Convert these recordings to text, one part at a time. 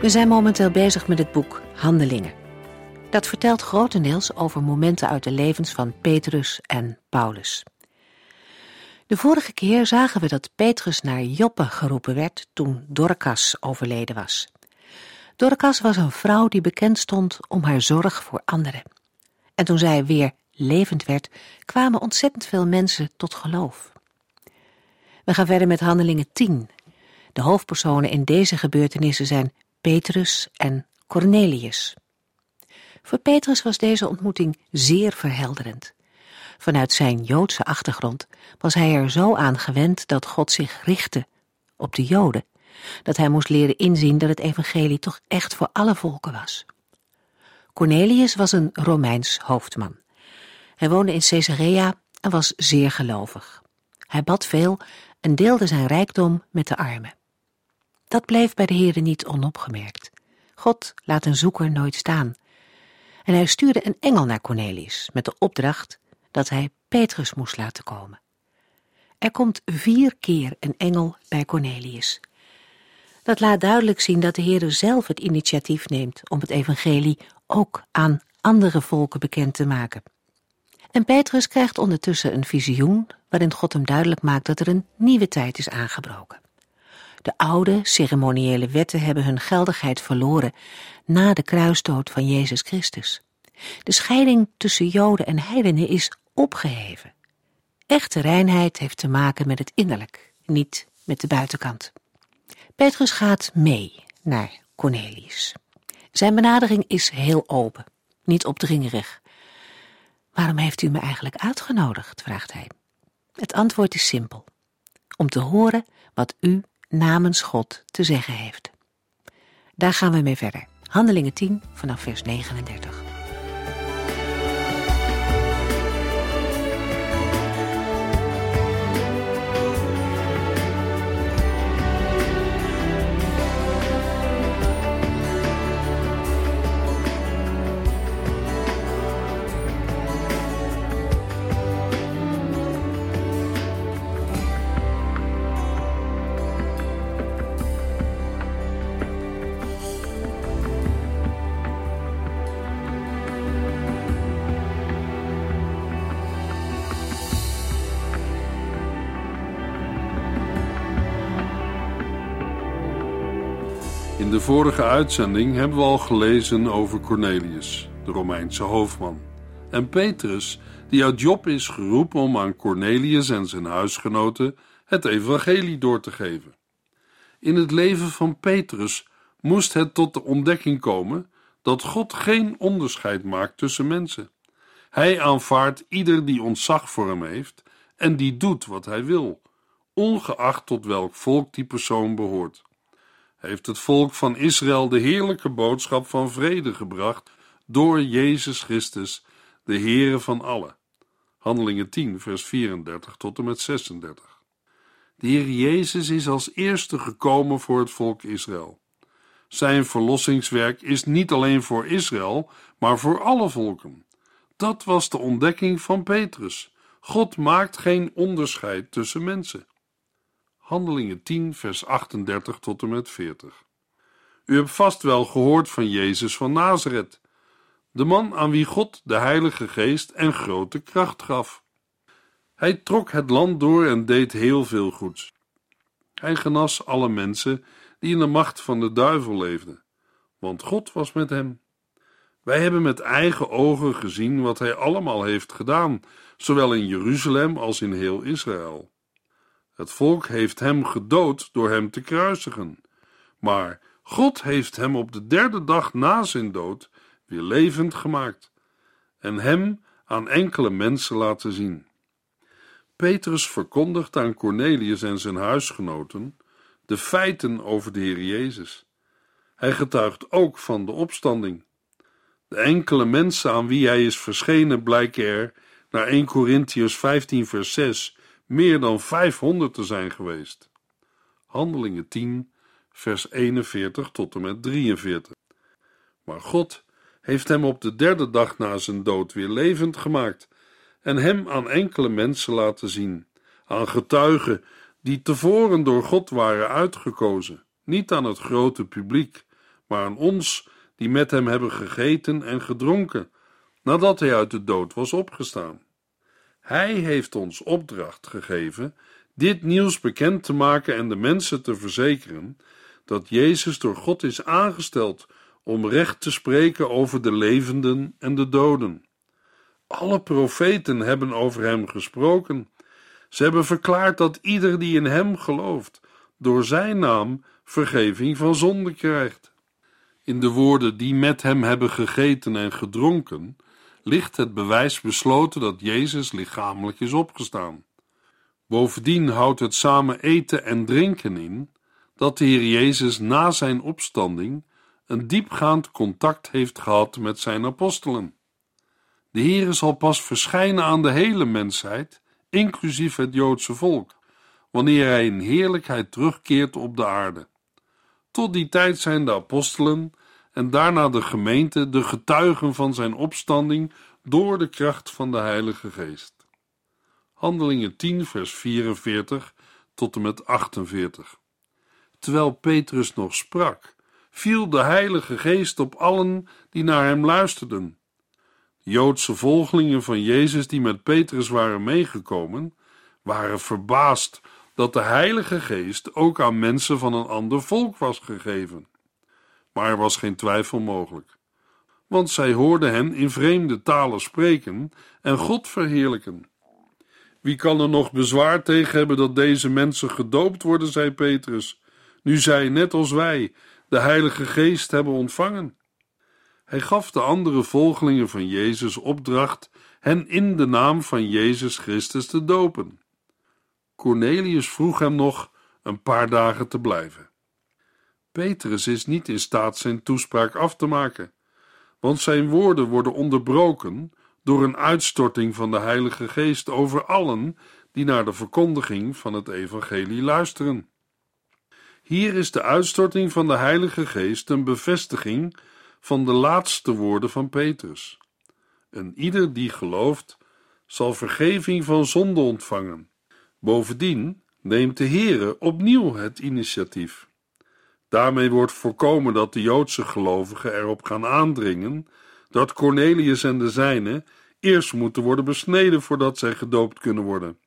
We zijn momenteel bezig met het boek Handelingen. Dat vertelt grotendeels over momenten uit de levens van Petrus en Paulus. De vorige keer zagen we dat Petrus naar Joppe geroepen werd toen Dorcas overleden was. Dorcas was een vrouw die bekend stond om haar zorg voor anderen. En toen zij weer levend werd, kwamen ontzettend veel mensen tot geloof. We gaan verder met Handelingen 10. De hoofdpersonen in deze gebeurtenissen zijn Petrus en Cornelius. Voor Petrus was deze ontmoeting zeer verhelderend. Vanuit zijn Joodse achtergrond was hij er zo aan gewend dat God zich richtte op de Joden, dat hij moest leren inzien dat het evangelie toch echt voor alle volken was. Cornelius was een Romeins hoofdman. Hij woonde in Caesarea en was zeer gelovig. Hij bad veel en deelde zijn rijkdom met de armen. Dat bleef bij de Heere niet onopgemerkt. God laat een zoeker nooit staan. En hij stuurde een engel naar Cornelius met de opdracht dat hij Petrus moest laten komen. Er komt vier keer een engel bij Cornelius. Dat laat duidelijk zien dat de Heere zelf het initiatief neemt om het evangelie ook aan andere volken bekend te maken. En Petrus krijgt ondertussen een visioen waarin God hem duidelijk maakt dat er een nieuwe tijd is aangebroken. De oude ceremoniële wetten hebben hun geldigheid verloren na de kruisdood van Jezus Christus. De scheiding tussen Joden en heidenen is opgeheven. Echte reinheid heeft te maken met het innerlijk, niet met de buitenkant. Petrus gaat mee naar Cornelius. Zijn benadering is heel open, niet opdringerig. Waarom heeft u me eigenlijk uitgenodigd? vraagt hij. Het antwoord is simpel: om te horen wat u namens God te zeggen heeft. Daar gaan we mee verder. Handelingen 10 vanaf vers 39. In de vorige uitzending hebben we al gelezen over Cornelius, de Romeinse hoofdman, en Petrus, die uit Job is geroepen om aan Cornelius en zijn huisgenoten het evangelie door te geven. In het leven van Petrus moest het tot de ontdekking komen dat God geen onderscheid maakt tussen mensen. Hij aanvaardt ieder die ontzag voor hem heeft en die doet wat hij wil, ongeacht tot welk volk die persoon behoort heeft het volk van Israël de heerlijke boodschap van vrede gebracht door Jezus Christus, de Heere van allen. Handelingen 10, vers 34 tot en met 36. De Heer Jezus is als eerste gekomen voor het volk Israël. Zijn verlossingswerk is niet alleen voor Israël, maar voor alle volken. Dat was de ontdekking van Petrus. God maakt geen onderscheid tussen mensen. Handelingen 10, vers 38 tot en met 40. U hebt vast wel gehoord van Jezus van Nazareth, de man aan wie God de Heilige Geest en grote kracht gaf. Hij trok het land door en deed heel veel goeds. Hij genas alle mensen die in de macht van de duivel leefden, want God was met hem. Wij hebben met eigen ogen gezien wat hij allemaal heeft gedaan, zowel in Jeruzalem als in heel Israël. Het volk heeft hem gedood door hem te kruisigen. Maar God heeft hem op de derde dag na zijn dood weer levend gemaakt en hem aan enkele mensen laten zien. Petrus verkondigt aan Cornelius en zijn huisgenoten de feiten over de Heer Jezus. Hij getuigt ook van de opstanding. De enkele mensen aan wie hij is verschenen blijken er, naar 1 Corinthians 15 vers 6, meer dan 500 te zijn geweest. Handelingen 10 vers 41 tot en met 43. Maar God heeft hem op de derde dag na zijn dood weer levend gemaakt en hem aan enkele mensen laten zien, aan getuigen die tevoren door God waren uitgekozen, niet aan het grote publiek, maar aan ons die met hem hebben gegeten en gedronken, nadat hij uit de dood was opgestaan. Hij heeft ons opdracht gegeven dit nieuws bekend te maken en de mensen te verzekeren dat Jezus door God is aangesteld om recht te spreken over de levenden en de doden. Alle profeten hebben over hem gesproken. Ze hebben verklaard dat ieder die in hem gelooft, door zijn naam vergeving van zonde krijgt. In de woorden die met hem hebben gegeten en gedronken, ligt het bewijs besloten dat Jezus lichamelijk is opgestaan. Bovendien houdt het samen eten en drinken in dat de Heer Jezus na zijn opstanding een diepgaand contact heeft gehad met zijn apostelen. De Heer zal pas verschijnen aan de hele mensheid, inclusief het Joodse volk, wanneer hij in heerlijkheid terugkeert op de aarde. Tot die tijd zijn de apostelen en daarna de gemeente de getuigen van zijn opstanding door de kracht van de Heilige Geest. Handelingen 10, vers 44 tot en met 48. Terwijl Petrus nog sprak, viel de Heilige Geest op allen die naar hem luisterden. De Joodse volgelingen van Jezus die met Petrus waren meegekomen, waren verbaasd dat de Heilige Geest ook aan mensen van een ander volk was gegeven. Maar er was geen twijfel mogelijk, want zij hoorden hen in vreemde talen spreken en God verheerlijken. Wie kan er nog bezwaar tegen hebben dat deze mensen gedoopt worden, zei Petrus, nu zij, net als wij, de Heilige Geest hebben ontvangen? Hij gaf de andere volgelingen van Jezus opdracht hen in de naam van Jezus Christus te dopen. Cornelius vroeg hem nog een paar dagen te blijven. Petrus is niet in staat zijn toespraak af te maken, want zijn woorden worden onderbroken door een uitstorting van de Heilige Geest over allen die naar de verkondiging van het Evangelie luisteren. Hier is de uitstorting van de Heilige Geest een bevestiging van de laatste woorden van Petrus. En ieder die gelooft, zal vergeving van zonde ontvangen. Bovendien neemt de Heere opnieuw het initiatief. Daarmee wordt voorkomen dat de Joodse gelovigen erop gaan aandringen dat Cornelius en de zijnen eerst moeten worden besneden voordat zij gedoopt kunnen worden.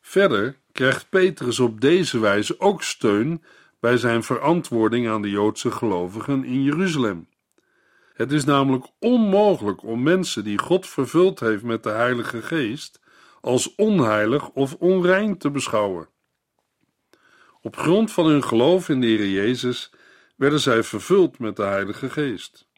Verder krijgt Petrus op deze wijze ook steun bij zijn verantwoording aan de Joodse gelovigen in Jeruzalem. Het is namelijk onmogelijk om mensen die God vervuld heeft met de Heilige Geest als onheilig of onrein te beschouwen. Op grond van hun geloof in de Heer Jezus werden zij vervuld met de Heilige Geest.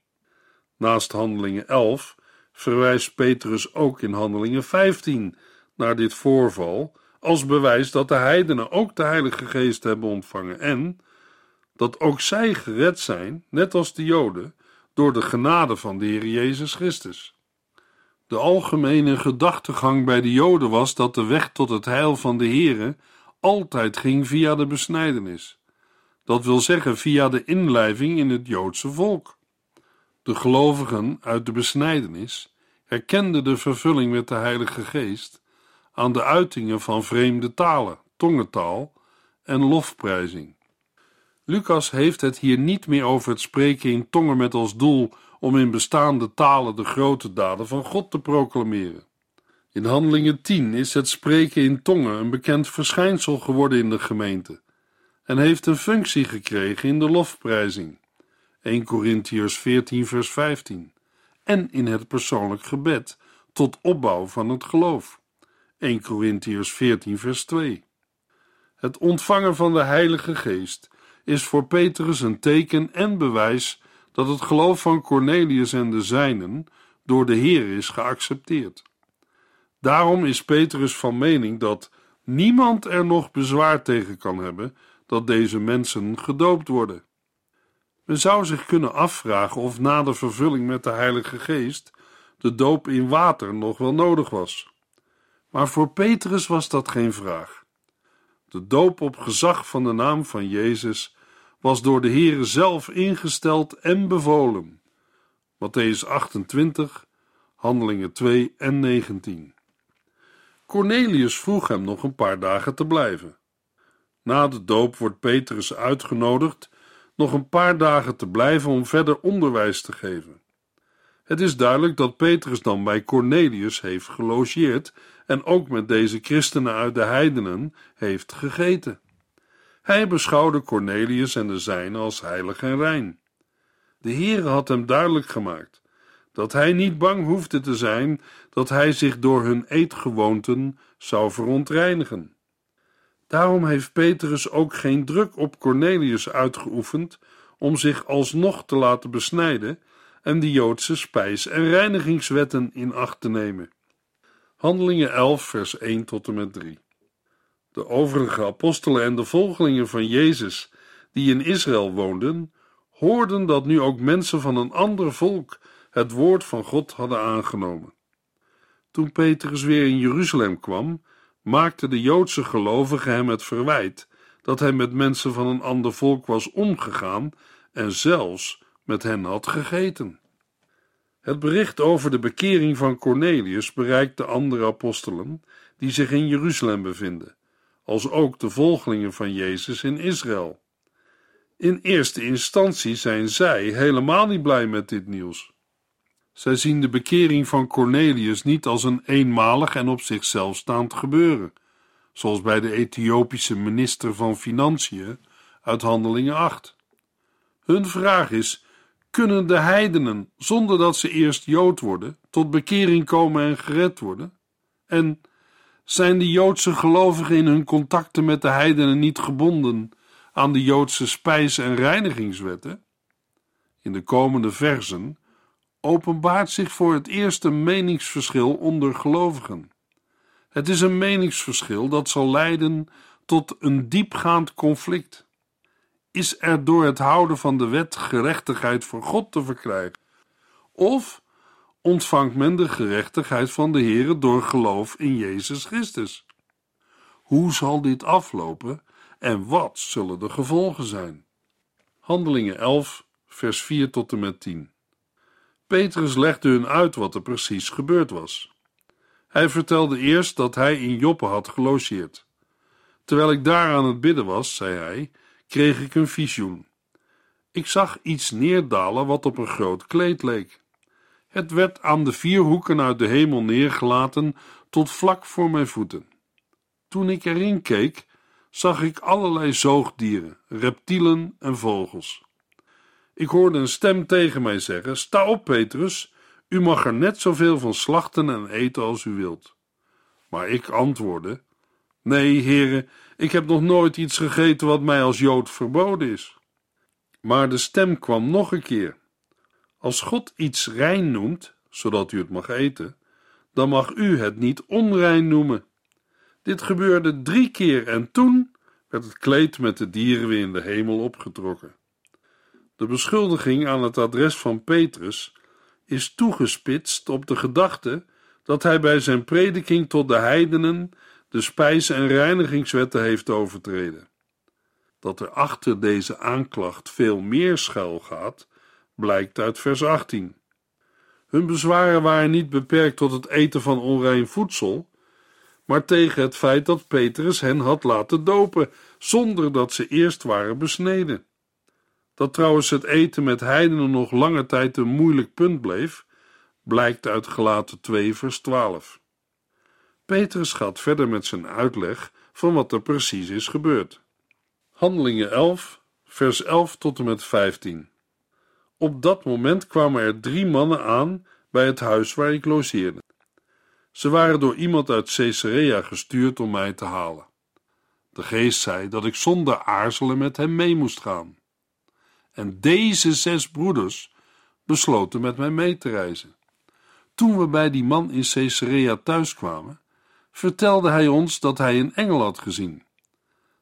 Naast Handelingen 11 verwijst Petrus ook in Handelingen 15 naar dit voorval als bewijs dat de heidenen ook de Heilige Geest hebben ontvangen en dat ook zij gered zijn, net als de Joden, door de genade van de Heer Jezus Christus. De algemene gedachtegang bij de Joden was dat de weg tot het heil van de Heere altijd ging via de besnijdenis. Dat wil zeggen via de inlijving in het Joodse volk. De gelovigen uit de besnijdenis herkenden de vervulling met de Heilige Geest aan de uitingen van vreemde talen, tongentaal en lofprijzing. Lucas heeft het hier niet meer over het spreken in tongen met als doel om in bestaande talen de grote daden van God te proclameren. In Handelingen 10 is het spreken in tongen een bekend verschijnsel geworden in de gemeente en heeft een functie gekregen in de lofprijzing. 1 Corinthiërs 14 vers 15 en in het persoonlijk gebed tot opbouw van het geloof. 1 Corinthiërs 14 vers 2. Het ontvangen van de Heilige Geest is voor Petrus een teken en bewijs dat het geloof van Cornelius en de zijnen door de Heer is geaccepteerd. Daarom is Petrus van mening dat niemand er nog bezwaar tegen kan hebben dat deze mensen gedoopt worden. Men zou zich kunnen afvragen of na de vervulling met de Heilige Geest de doop in water nog wel nodig was. Maar voor Petrus was dat geen vraag. De doop op gezag van de naam van Jezus was door de Heere zelf ingesteld en bevolen. Matthäus 28, Handelingen 2 en 19. Cornelius vroeg hem nog een paar dagen te blijven. Na de doop wordt Petrus uitgenodigd nog een paar dagen te blijven om verder onderwijs te geven. Het is duidelijk dat Petrus dan bij Cornelius heeft gelogeerd en ook met deze christenen uit de heidenen heeft gegeten. Hij beschouwde Cornelius en de zijnen als heilig en rein. De Heere had hem duidelijk gemaakt dat hij niet bang hoefde te zijn dat hij zich door hun eetgewoonten zou verontreinigen. Daarom heeft Petrus ook geen druk op Cornelius uitgeoefend om zich alsnog te laten besnijden en de Joodse spijs- en reinigingswetten in acht te nemen. Handelingen 11, vers 1 tot en met 3. De overige apostelen en de volgelingen van Jezus, die in Israël woonden, hoorden dat nu ook mensen van een ander volk het woord van God hadden aangenomen. Toen Petrus weer in Jeruzalem kwam, maakten de Joodse gelovigen hem het verwijt dat hij met mensen van een ander volk was omgegaan en zelfs met hen had gegeten. Het bericht over de bekering van Cornelius bereikt de andere apostelen die zich in Jeruzalem bevinden, als ook de volgelingen van Jezus in Israël. In eerste instantie zijn zij helemaal niet blij met dit nieuws. Zij zien de bekering van Cornelius niet als een eenmalig en op zichzelf staand gebeuren, zoals bij de Ethiopische minister van Financiën uit Handelingen 8. Hun vraag is: kunnen de heidenen, zonder dat ze eerst Jood worden, tot bekering komen en gered worden? En zijn de Joodse gelovigen in hun contacten met de heidenen niet gebonden aan de Joodse spijs- en reinigingswetten? In de komende versen openbaart zich voor het eerst een meningsverschil onder gelovigen. Het is een meningsverschil dat zal leiden tot een diepgaand conflict. Is er door het houden van de wet gerechtigheid voor God te verkrijgen? Of ontvangt men de gerechtigheid van de Heere door geloof in Jezus Christus? Hoe zal dit aflopen en wat zullen de gevolgen zijn? Handelingen 11, vers 4 tot en met 10. Petrus legde hun uit wat er precies gebeurd was. Hij vertelde eerst dat hij in Joppe had gelogeerd. Terwijl ik daar aan het bidden was, zei hij, kreeg ik een visioen. Ik zag iets neerdalen wat op een groot kleed leek. Het werd aan de vier hoeken uit de hemel neergelaten tot vlak voor mijn voeten. Toen ik erin keek, zag ik allerlei zoogdieren, reptielen en vogels. Ik hoorde een stem tegen mij zeggen: Sta op, Petrus, u mag er net zoveel van slachten en eten als u wilt. Maar ik antwoordde: Nee, heren, ik heb nog nooit iets gegeten wat mij als Jood verboden is. Maar de stem kwam nog een keer. Als God iets rein noemt, zodat u het mag eten, dan mag u het niet onrein noemen. Dit gebeurde drie keer en toen werd het kleed met de dieren weer in de hemel opgetrokken. De beschuldiging aan het adres van Petrus is toegespitst op de gedachte dat hij bij zijn prediking tot de heidenen de spijs- en reinigingswetten heeft overtreden. Dat er achter deze aanklacht veel meer schuil gaat, blijkt uit vers 18. Hun bezwaren waren niet beperkt tot het eten van onrein voedsel, maar tegen het feit dat Petrus hen had laten dopen, zonder dat ze eerst waren besneden. Dat trouwens het eten met heidenen nog lange tijd een moeilijk punt bleef, blijkt uit Gelaten 2 vers 12. Petrus gaat verder met zijn uitleg van wat er precies is gebeurd. Handelingen 11, vers 11 tot en met 15. Op dat moment kwamen er drie mannen aan bij het huis waar ik logeerde. Ze waren door iemand uit Caesarea gestuurd om mij te halen. De geest zei dat ik zonder aarzelen met hem mee moest gaan. En deze zes broeders besloten met mij mee te reizen. Toen we bij die man in Caesarea thuis kwamen, vertelde hij ons dat hij een engel had gezien.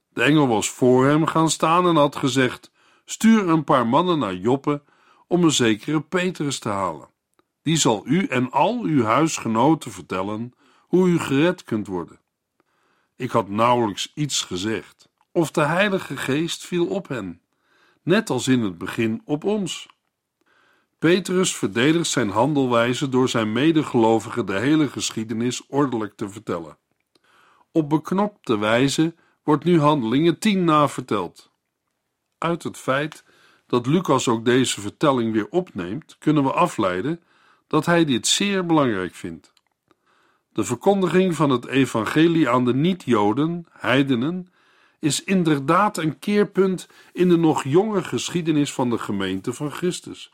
De engel was voor hem gaan staan en had gezegd: Stuur een paar mannen naar Joppe om een zekere Petrus te halen. Die zal u en al uw huisgenoten vertellen hoe u gered kunt worden. Ik had nauwelijks iets gezegd, of de Heilige Geest viel op hen, net als in het begin op ons. Petrus verdedigt zijn handelwijze door zijn medegelovigen de hele geschiedenis ordelijk te vertellen. Op beknopte wijze wordt nu Handelingen 10 naverteld. Uit het feit dat Lucas ook deze vertelling weer opneemt, kunnen we afleiden dat hij dit zeer belangrijk vindt. De verkondiging van het evangelie aan de niet-Joden, heidenen, is inderdaad een keerpunt in de nog jonge geschiedenis van de gemeente van Christus.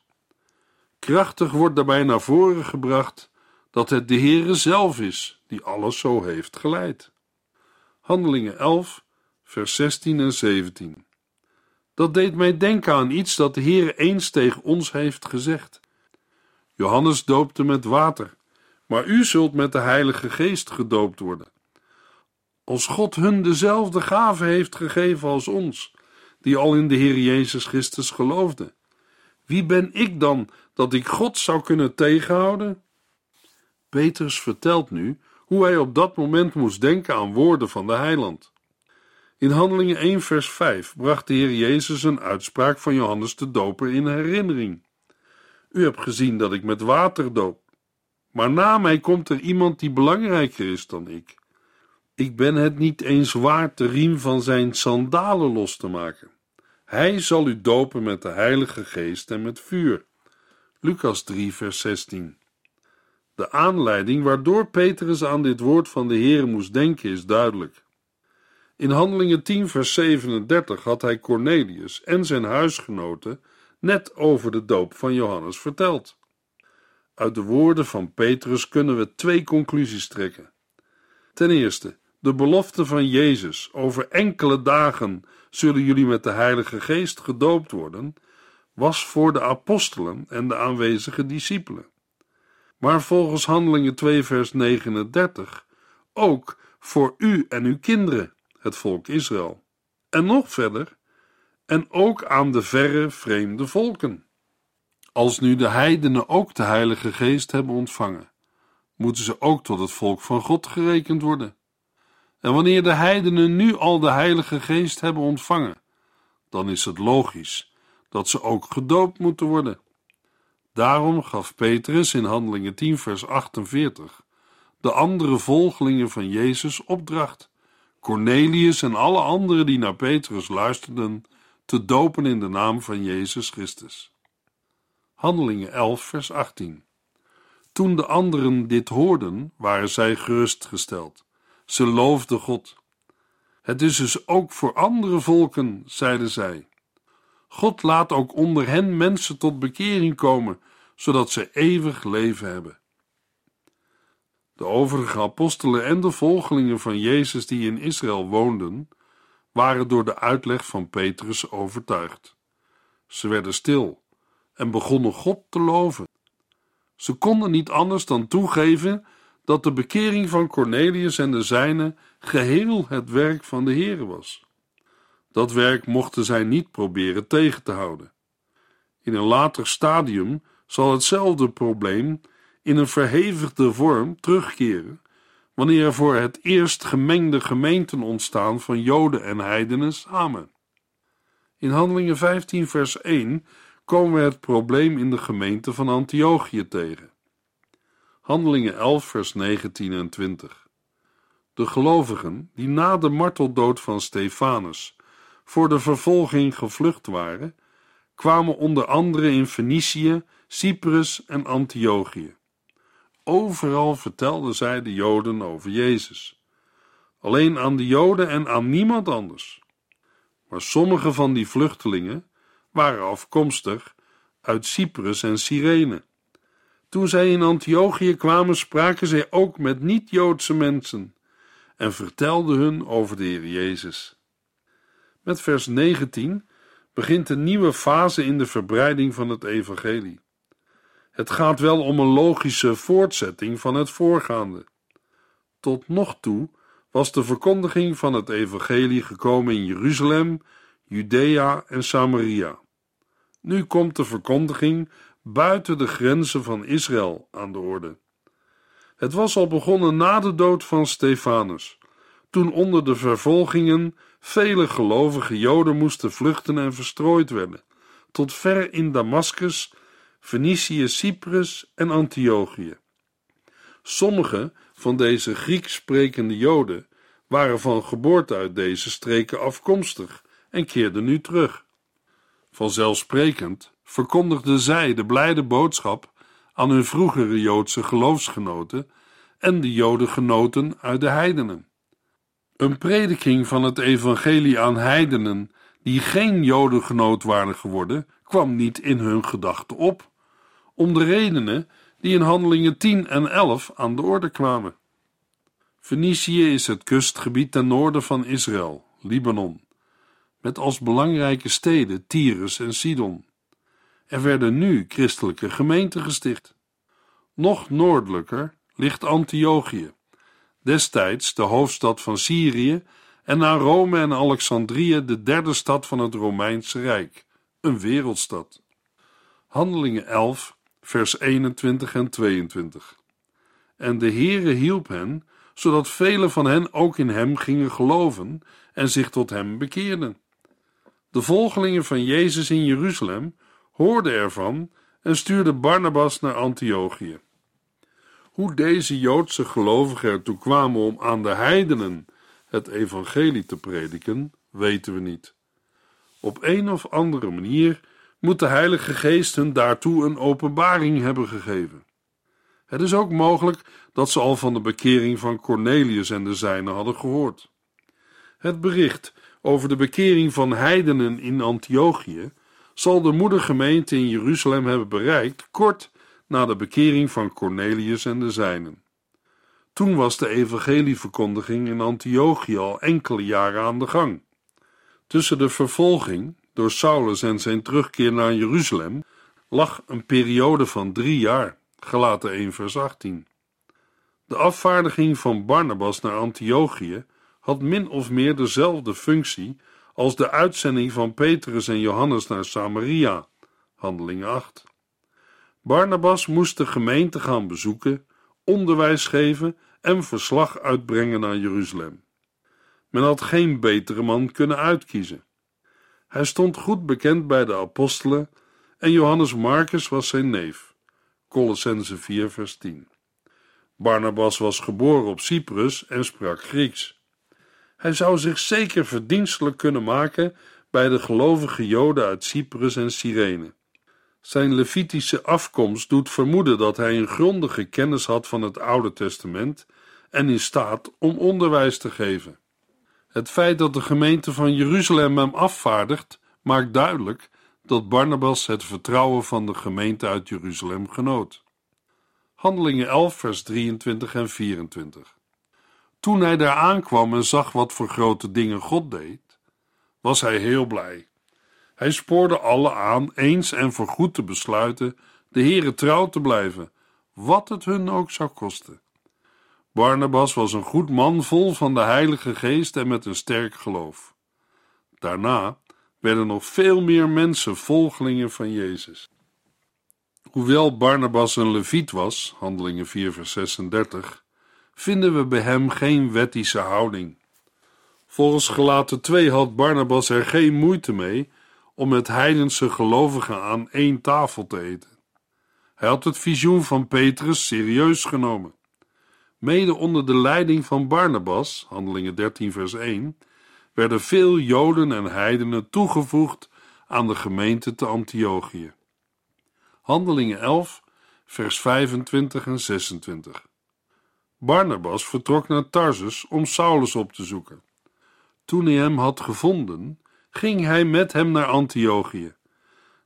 Krachtig wordt daarbij naar voren gebracht dat het de Heere zelf is die alles zo heeft geleid. Handelingen 11, vers 16 en 17. Dat deed mij denken aan iets dat de Heere eens tegen ons heeft gezegd. Johannes doopte met water, maar u zult met de Heilige Geest gedoopt worden. Als God hun dezelfde gave heeft gegeven als ons, die al in de Heer Jezus Christus geloofden. Wie ben ik dan dat ik God zou kunnen tegenhouden? Petrus vertelt nu hoe hij op dat moment moest denken aan woorden van de heiland. In Handelingen 1 vers 5 bracht de Heer Jezus een uitspraak van Johannes de Doper in herinnering. U hebt gezien dat ik met water doop, maar na mij komt er iemand die belangrijker is dan ik. Ik ben het niet eens waard de riem van zijn sandalen los te maken. Hij zal u dopen met de Heilige Geest en met vuur. Lucas 3, vers 16. De aanleiding waardoor Petrus aan dit woord van de Heer moest denken is duidelijk. In Handelingen 10, vers 37 had hij Cornelius en zijn huisgenoten net over de doop van Johannes verteld. Uit de woorden van Petrus kunnen we twee conclusies trekken. Ten eerste, de belofte van Jezus: over enkele dagen zullen jullie met de Heilige Geest gedoopt worden, was voor de apostelen en de aanwezige discipelen. Maar volgens Handelingen 2, vers 39 ook voor u en uw kinderen, het volk Israël. En nog verder, en ook aan de verre vreemde volken. Als nu de heidenen ook de Heilige Geest hebben ontvangen, moeten ze ook tot het volk van God gerekend worden. En wanneer de heidenen nu al de Heilige Geest hebben ontvangen, dan is het logisch dat ze ook gedoopt moeten worden. Daarom gaf Petrus in Handelingen 10, vers 48 de andere volgelingen van Jezus opdracht, Cornelius en alle anderen die naar Petrus luisterden, te dopen in de naam van Jezus Christus. Handelingen 11, vers 18. Toen de anderen dit hoorden, waren zij gerustgesteld. Ze loofden God. Het is dus ook voor andere volken, zeiden zij. God laat ook onder hen mensen tot bekering komen, zodat ze eeuwig leven hebben. De overige apostelen en de volgelingen van Jezus die in Israël woonden, waren door de uitleg van Petrus overtuigd. Ze werden stil en begonnen God te loven. Ze konden niet anders dan toegeven dat de bekering van Cornelius en de zijnen geheel het werk van de Heere was. Dat werk mochten zij niet proberen tegen te houden. In een later stadium zal hetzelfde probleem in een verhevigde vorm terugkeren wanneer er voor het eerst gemengde gemeenten ontstaan van Joden en heidenen samen. In Handelingen 15 vers 1 komen we het probleem in de gemeente van Antiochië tegen. Handelingen 11 vers 19 en 20. De gelovigen die na de marteldood van Stefanus voor de vervolging gevlucht waren, kwamen onder andere in Fenicië, Cyprus en Antiochië. Overal vertelden zij de Joden over Jezus. Alleen aan de Joden en aan niemand anders. Maar sommige van die vluchtelingen waren afkomstig uit Cyprus en Cyrene. Toen zij in Antiochië kwamen, spraken zij ook met niet-Joodse mensen en vertelden hun over de Heer Jezus. Met vers 19 begint een nieuwe fase in de verbreiding van het evangelie. Het gaat wel om een logische voortzetting van het voorgaande. Tot nog toe was de verkondiging van het evangelie gekomen in Jeruzalem, Judea en Samaria. Nu komt de verkondiging buiten de grenzen van Israël aan de orde. Het was al begonnen na de dood van Stefanus, toen onder de vervolgingen vele gelovige Joden moesten vluchten en verstrooid werden, tot ver in Damascus, Fenicië, Cyprus en Antiochië. Sommige van deze Grieks sprekende Joden waren van geboorte uit deze streken afkomstig en keerden nu terug. Vanzelfsprekend verkondigden zij de blijde boodschap aan hun vroegere Joodse geloofsgenoten en de Jodengenoten uit de heidenen. Een prediking van het evangelie aan heidenen die geen Jodengenoot waren geworden, kwam niet in hun gedachten op, om de redenen die in handelingen 10 en 11 aan de orde kwamen. Fenicië is het kustgebied ten noorden van Israël, Libanon, met als belangrijke steden Tyrus en Sidon. Er werden nu christelijke gemeenten gesticht. Nog noordelijker ligt Antiochië, destijds de hoofdstad van Syrië en na Rome en Alexandrië de derde stad van het Romeinse Rijk, een wereldstad. Handelingen 11, vers 21 en 22. En de Heere hielp hen, zodat velen van hen ook in hem gingen geloven en zich tot hem bekeerden. De volgelingen van Jezus in Jeruzalem hoorden ervan en stuurden Barnabas naar Antiochië. Hoe deze Joodse gelovigen ertoe kwamen om aan de heidenen het evangelie te prediken, weten we niet. Op een of andere manier moet de Heilige Geest hun daartoe een openbaring hebben gegeven. Het is ook mogelijk dat ze al van de bekering van Cornelius en de zijnen hadden gehoord. Het bericht over de bekering van heidenen in Antiochië zal de moedergemeente in Jeruzalem hebben bereikt kort na de bekering van Cornelius en de zijnen. Toen was de evangelieverkondiging in Antiochië al enkele jaren aan de gang. Tussen de vervolging door Saulus en zijn terugkeer naar Jeruzalem lag een periode van drie jaar, gelaten 1 vers 18. De afvaardiging van Barnabas naar Antiochië had min of meer dezelfde functie als de uitzending van Petrus en Johannes naar Samaria, handeling 8. Barnabas moest de gemeente gaan bezoeken, onderwijs geven en verslag uitbrengen naar Jeruzalem. Men had geen betere man kunnen uitkiezen. Hij stond goed bekend bij de apostelen en Johannes Marcus was zijn neef. Colossense 4 vers 10. Barnabas was geboren op Cyprus en sprak Grieks. Hij zou zich zeker verdienstelijk kunnen maken bij de gelovige Joden uit Cyprus en Cyrene. Zijn Levitische afkomst doet vermoeden dat hij een grondige kennis had van het Oude Testament en in staat om onderwijs te geven. Het feit dat de gemeente van Jeruzalem hem afvaardigt, maakt duidelijk dat Barnabas het vertrouwen van de gemeente uit Jeruzalem genoot. Handelingen 11, vers 23 en 24. Toen hij daar aankwam en zag wat voor grote dingen God deed, was hij heel blij. Hij spoorde alle aan eens en voorgoed te besluiten de Heere trouw te blijven, wat het hun ook zou kosten. Barnabas was een goed man vol van de Heilige Geest en met een sterk geloof. Daarna werden nog veel meer mensen volgelingen van Jezus. Hoewel Barnabas een leviet was, handelingen 4 vers 36, vinden we bij hem geen wettische houding. Volgens gelaten 2 had Barnabas er geen moeite mee om met heidense gelovigen aan één tafel te eten. Hij had het visioen van Petrus serieus genomen. Mede onder de leiding van Barnabas, handelingen 13 vers 1, werden veel Joden en heidenen toegevoegd aan de gemeente te Antiochië. Handelingen 11, vers 25 en 26. Barnabas vertrok naar Tarsus om Saulus op te zoeken. Toen hij hem had gevonden, ging hij met hem naar Antiochië.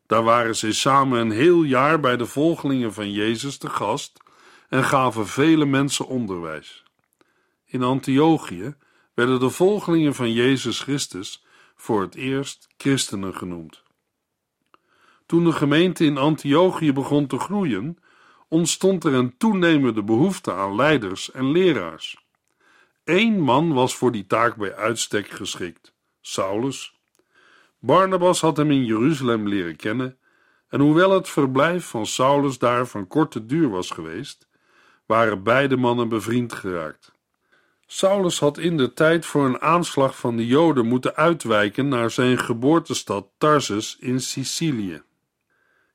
Daar waren zij samen een heel jaar bij de volgelingen van Jezus te gast en gaven vele mensen onderwijs. In Antiochië werden de volgelingen van Jezus Christus voor het eerst christenen genoemd. Toen de gemeente in Antiochië begon te groeien, ontstond er een toenemende behoefte aan leiders en leraars. Eén man was voor die taak bij uitstek geschikt: Saulus. Barnabas had hem in Jeruzalem leren kennen En hoewel het verblijf van Saulus daar van korte duur was geweest, waren beide mannen bevriend geraakt. Saulus had in de tijd voor een aanslag van de Joden moeten uitwijken naar zijn geboortestad Tarsus in Sicilië.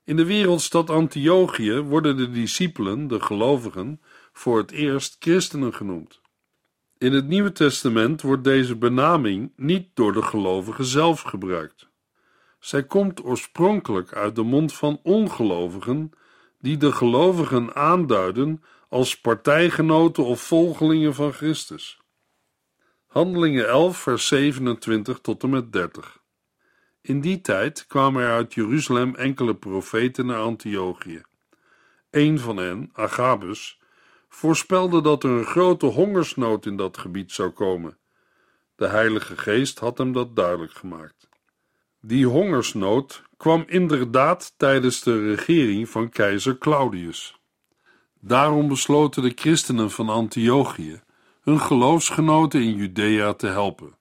In de wereldstad Antiochië worden de discipelen, de gelovigen, voor het eerst christenen genoemd. In het Nieuwe Testament wordt deze benaming niet door de gelovigen zelf gebruikt. Zij komt oorspronkelijk uit de mond van ongelovigen, die de gelovigen aanduiden als partijgenoten of volgelingen van Christus. Handelingen 11, vers 27 tot en met 30. In die tijd kwamen er uit Jeruzalem enkele profeten naar Antiochië. Een van hen, Agabus, voorspelde dat er een grote hongersnood in dat gebied zou komen. De Heilige Geest had hem dat duidelijk gemaakt. Die hongersnood kwam inderdaad tijdens de regering van keizer Claudius. Daarom besloten de christenen van Antiochië hun geloofsgenoten in Judea te helpen.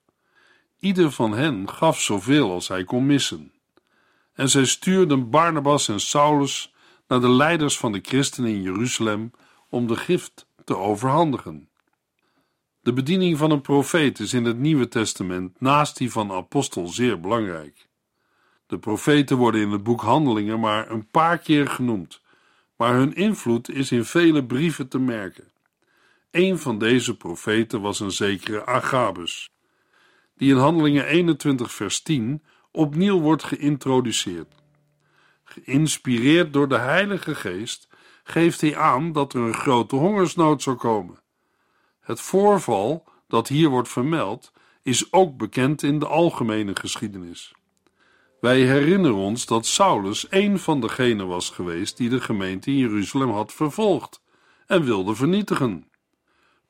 Ieder van hen gaf zoveel als hij kon missen. En zij stuurden Barnabas en Saulus naar de leiders van de christenen in Jeruzalem om de gift te overhandigen. De bediening van een profeet is in het Nieuwe Testament naast die van apostel zeer belangrijk. De profeten worden in het boek Handelingen maar een paar keer genoemd, maar hun invloed is in vele brieven te merken. Een van deze profeten was een zekere Agabus, die in Handelingen 21 vers 10 opnieuw wordt geïntroduceerd. Geïnspireerd door de Heilige Geest geeft hij aan dat er een grote hongersnood zou komen. Het voorval dat hier wordt vermeld is ook bekend in de algemene geschiedenis. Wij herinneren ons dat Saulus een van degenen was geweest die de gemeente in Jeruzalem had vervolgd en wilde vernietigen.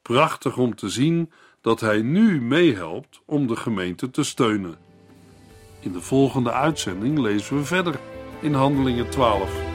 Prachtig om te zien dat hij nu meehelpt om de gemeente te steunen. In de volgende uitzending lezen we verder in Handelingen 12.